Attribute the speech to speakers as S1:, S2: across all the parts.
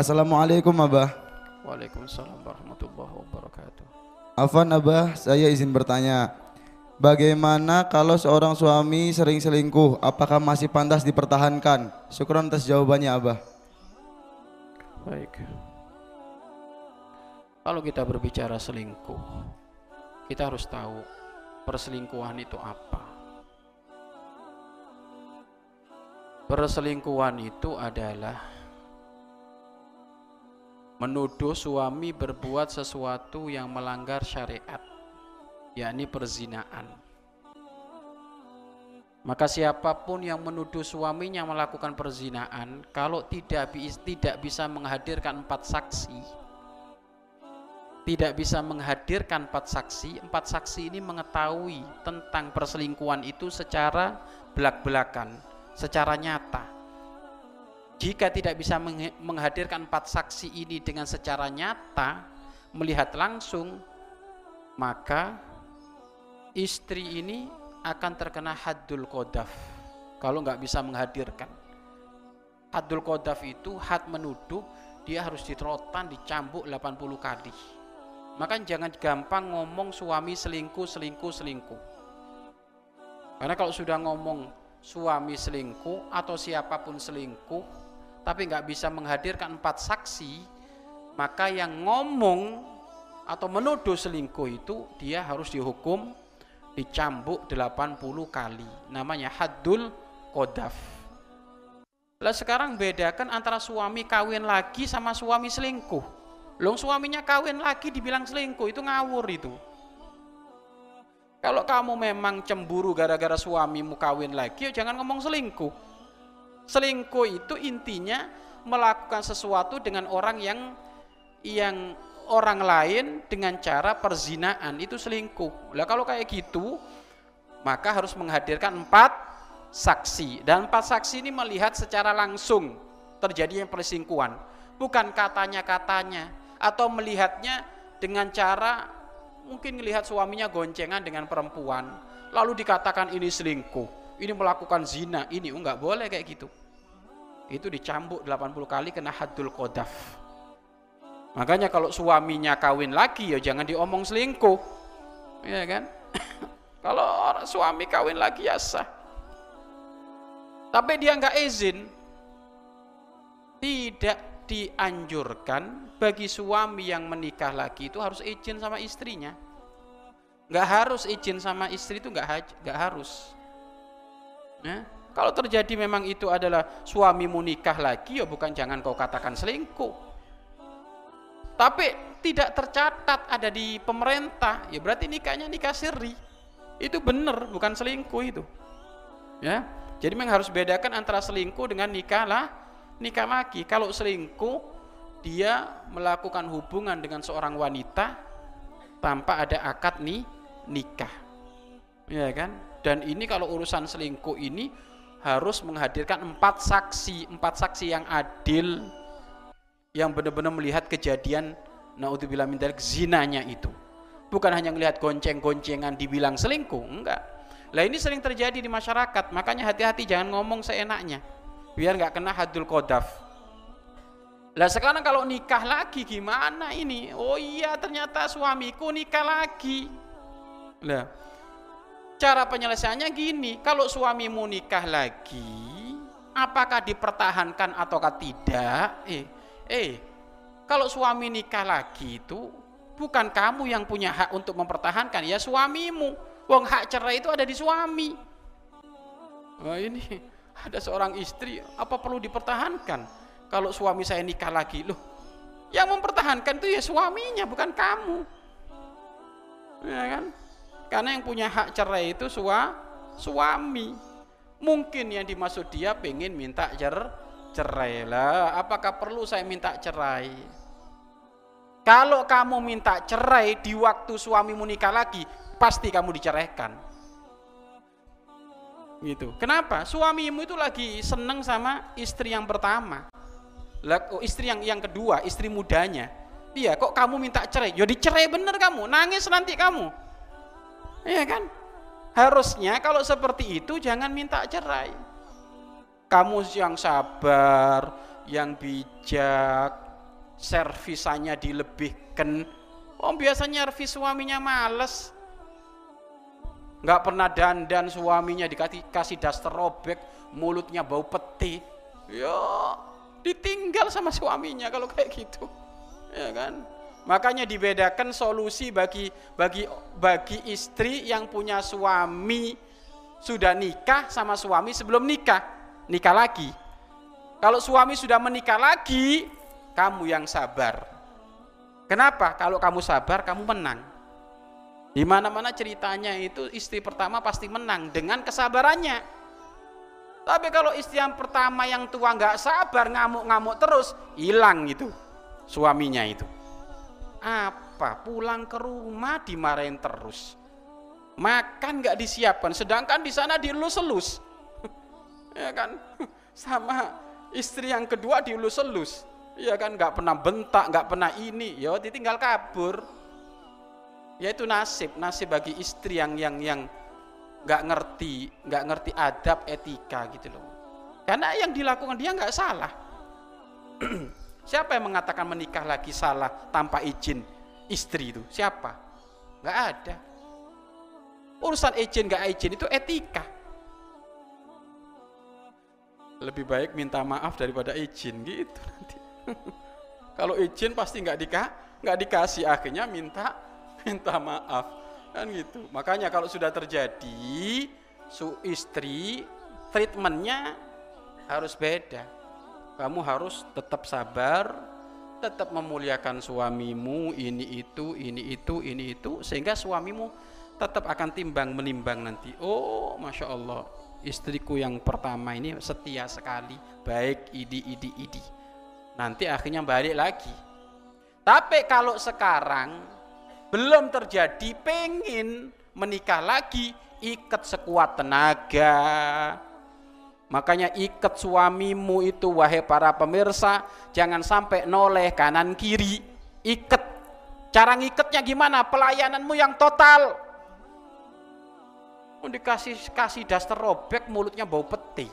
S1: Assalamualaikum Abah.
S2: Waalaikumsalam warahmatullahi wabarakatuh.
S1: Afan Abah, saya izin bertanya. Bagaimana kalau seorang suami sering selingkuh? Apakah masih pantas dipertahankan? Syukuran atas jawabannya Abah.
S2: Baik. Kalau kita berbicara selingkuh, kita harus tahu perselingkuhan itu apa. Perselingkuhan itu adalah menuduh suami berbuat sesuatu yang melanggar syariat, yakni perzinaan. Maka siapa pun yang menuduh suaminya melakukan perzinaan, kalau tidak tidak bisa menghadirkan empat saksi, tidak bisa menghadirkan empat saksi, empat saksi ini mengetahui tentang perselingkuhan itu secara belak-belakan secara nyata. Jika tidak bisa menghadirkan empat saksi ini dengan secara nyata, melihat langsung, maka istri ini akan terkena haddul kodaf kalau nggak bisa menghadirkan. Haddul kodaf itu had menuduh dia harus diterotan, dicambuk 80 kali. Maka jangan gampang ngomong suami selingkuh, selingkuh, selingkuh. Karena kalau sudah ngomong suami selingkuh atau siapa pun selingkuh tapi nggak bisa menghadirkan empat saksi maka yang ngomong atau menuduh selingkuh itu dia harus dihukum dicambuk 80 kali. Namanya haddul kodaf lah sekarang bedakan antara suami kawin lagi sama suami selingkuh. Long suaminya kawin lagi dibilang selingkuh itu ngawur itu. Kalau kamu memang cemburu gara-gara suamimu kawin lagi, ya jangan ngomong selingkuh. Selingkuh itu intinya melakukan sesuatu dengan orang yang yang orang lain dengan cara perzinaan itu selingkuh. Lah kalau kayak gitu, maka harus menghadirkan empat saksi dan empat saksi ini melihat secara langsung terjadinya perselingkuhan, bukan katanya-katanya atau melihatnya dengan cara mungkin melihat suaminya goncengan dengan perempuan, lalu dikatakan ini selingkuh, ini melakukan zina, ini enggak oh, boleh kayak gitu. Itu dicambuk 80 kali kena haddul qadaf. Makanya kalau suaminya kawin lagi ya jangan diomong selingkuh. Ya kan? kalau orang suami kawin lagi ya sah. Tapi dia enggak izin. Tidak dianjurkan bagi suami yang menikah lagi itu harus izin sama istrinya nggak harus izin sama istri itu nggak nggak harus ya kalau terjadi memang itu adalah suami nikah lagi ya bukan jangan kau katakan selingkuh tapi tidak tercatat ada di pemerintah ya berarti nikahnya nikah siri itu benar bukan selingkuh itu ya jadi memang harus bedakan antara selingkuh dengan nikah lah nikah lagi. Kalau selingkuh, dia melakukan hubungan dengan seorang wanita tanpa ada akad nih nikah. Ya kan? Dan ini kalau urusan selingkuh ini harus menghadirkan empat saksi, empat saksi yang adil yang benar-benar melihat kejadian naudzubillah min zinanya itu. Bukan hanya melihat gonceng-goncengan dibilang selingkuh, enggak. Lah ini sering terjadi di masyarakat, makanya hati-hati jangan ngomong seenaknya biar nggak kena hadul kodaf lah sekarang kalau nikah lagi gimana ini oh iya ternyata suamiku nikah lagi lah cara penyelesaiannya gini kalau suamimu nikah lagi apakah dipertahankan ataukah tidak? Eh eh kalau suami nikah lagi itu bukan kamu yang punya hak untuk mempertahankan ya suamimu. Wong hak cerai itu ada di suami. Wah ini ada seorang istri apa perlu dipertahankan? Kalau suami saya nikah lagi loh yang mempertahankan itu ya suaminya bukan kamu. Ya kan karena yang punya hak cerai itu sua, suami mungkin yang dimaksud dia pengen minta cer, cerai lah apakah perlu saya minta cerai kalau kamu minta cerai di waktu suamimu nikah lagi pasti kamu diceraikan gitu. Kenapa? Suamimu itu lagi seneng sama istri yang pertama. Oh, istri yang yang kedua, istri mudanya. Iya, kok kamu minta cerai? Ya dicerai bener kamu, nangis nanti kamu. Iya kan? Harusnya kalau seperti itu jangan minta cerai. Kamu yang sabar, yang bijak, servisannya dilebihkan. Oh biasanya servis suaminya males. Nggak pernah dandan suaminya dikasih kasih daster robek mulutnya bau peti. Ya ditinggal sama suaminya kalau kayak gitu. Ya kan makanya dibedakan solusi bagi bagi bagi istri yang punya suami sudah nikah sama suami sebelum nikah. Nikah lagi. Kalau suami sudah menikah lagi kamu yang sabar. Kenapa? Kalau kamu sabar kamu menang. Di mana-mana ceritanya itu istri pertama pasti menang dengan kesabarannya. Tapi kalau istri yang pertama yang tua nggak sabar ngamuk-ngamuk terus, hilang itu suaminya itu. Apa? Pulang ke rumah dimarahin terus. Makan nggak disiapkan, sedangkan di sana dielus-elus. ya kan? Sama istri yang kedua dielus-elus. Ya kan nggak pernah bentak, nggak pernah ini, ya ditinggal kabur yaitu nasib nasib bagi istri yang yang yang nggak ngerti nggak ngerti adab etika gitu loh karena yang dilakukan dia nggak salah siapa yang mengatakan menikah lagi salah tanpa izin istri itu? Siapa? Nggak ada. Urusan izin nggak izin itu etika. Lebih baik minta maaf daripada izin gitu nanti. Kalau izin pasti nggak dika nggak dikasih akhirnya minta minta maaf. Kan gitu. Makanya kalau sudah terjadi su istri treatmentnya harus beda kamu harus tetap sabar tetap memuliakan suamimu ini itu ini itu ini itu sehingga suamimu tetap akan timbang menimbang nanti. Oh masya Allah istriku yang pertama ini setia sekali baik idi idi idi. Nanti akhirnya balik lagi. Tapi kalau sekarang belum terjadi pengen menikah lagi ikat sekuat tenaga makanya ikat suamimu itu wahai para pemirsa jangan sampai noleh kanan kiri ikat cara ngikatnya gimana pelayananmu yang total dikasih kasih daster robek mulutnya bau peti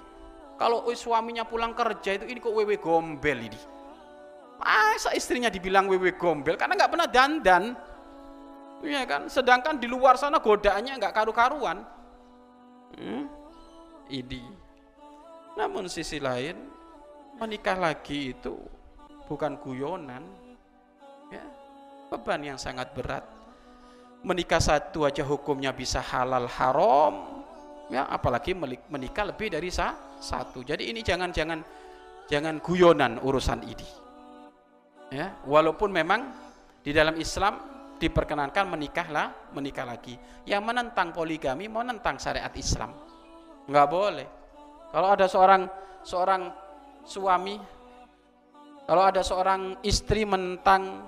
S2: kalau suaminya pulang kerja itu ini kok wewe gombel ini masa istrinya dibilang wewe gombel karena nggak pernah dandan Iya kan? Sedangkan di luar sana godaannya nggak karu-karuan. Hmm? Idi. Namun sisi lain menikah lagi itu bukan guyonan. Ya, beban yang sangat berat. Menikah satu aja hukumnya bisa halal haram. Ya, apalagi menikah lebih dari satu. Jadi ini jangan jangan jangan guyonan urusan ini. Ya, walaupun memang di dalam Islam diperkenankan menikahlah menikah lagi yang menentang poligami menentang syariat Islam nggak boleh kalau ada seorang seorang suami kalau ada seorang istri menentang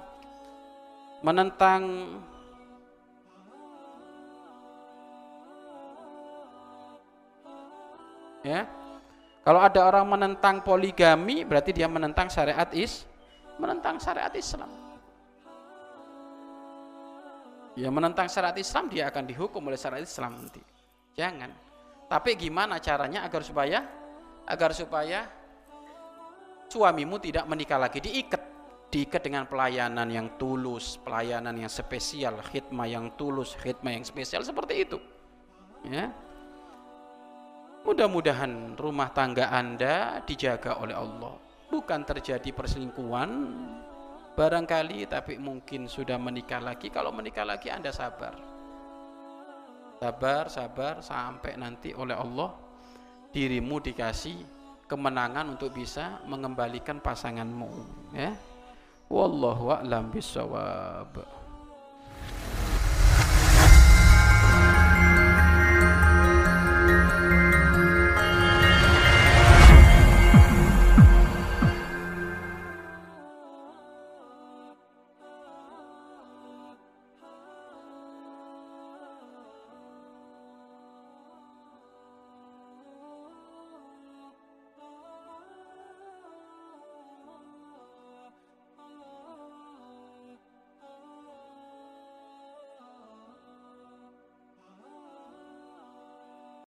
S2: menentang ya. Kalau ada orang menentang poligami berarti dia menentang syariat is menentang syariat Islam. Ya menentang syariat Islam dia akan dihukum oleh syariat Islam nanti. Jangan tapi gimana caranya agar supaya agar supaya suamimu tidak menikah lagi? Diikat diikat dengan pelayanan yang tulus pelayanan yang spesial khidmah yang tulus khidmah yang spesial seperti itu. Ya. Mudah-mudahan rumah tangga anda dijaga oleh Allah. Bukan terjadi perselingkuhan barangkali tapi mungkin sudah menikah lagi. Kalau menikah lagi anda sabar sabar sabar sampai nanti oleh Allah dirimu dikasih kemenangan untuk bisa mengembalikan pasanganmu ya. Wallahu a'lam bisawab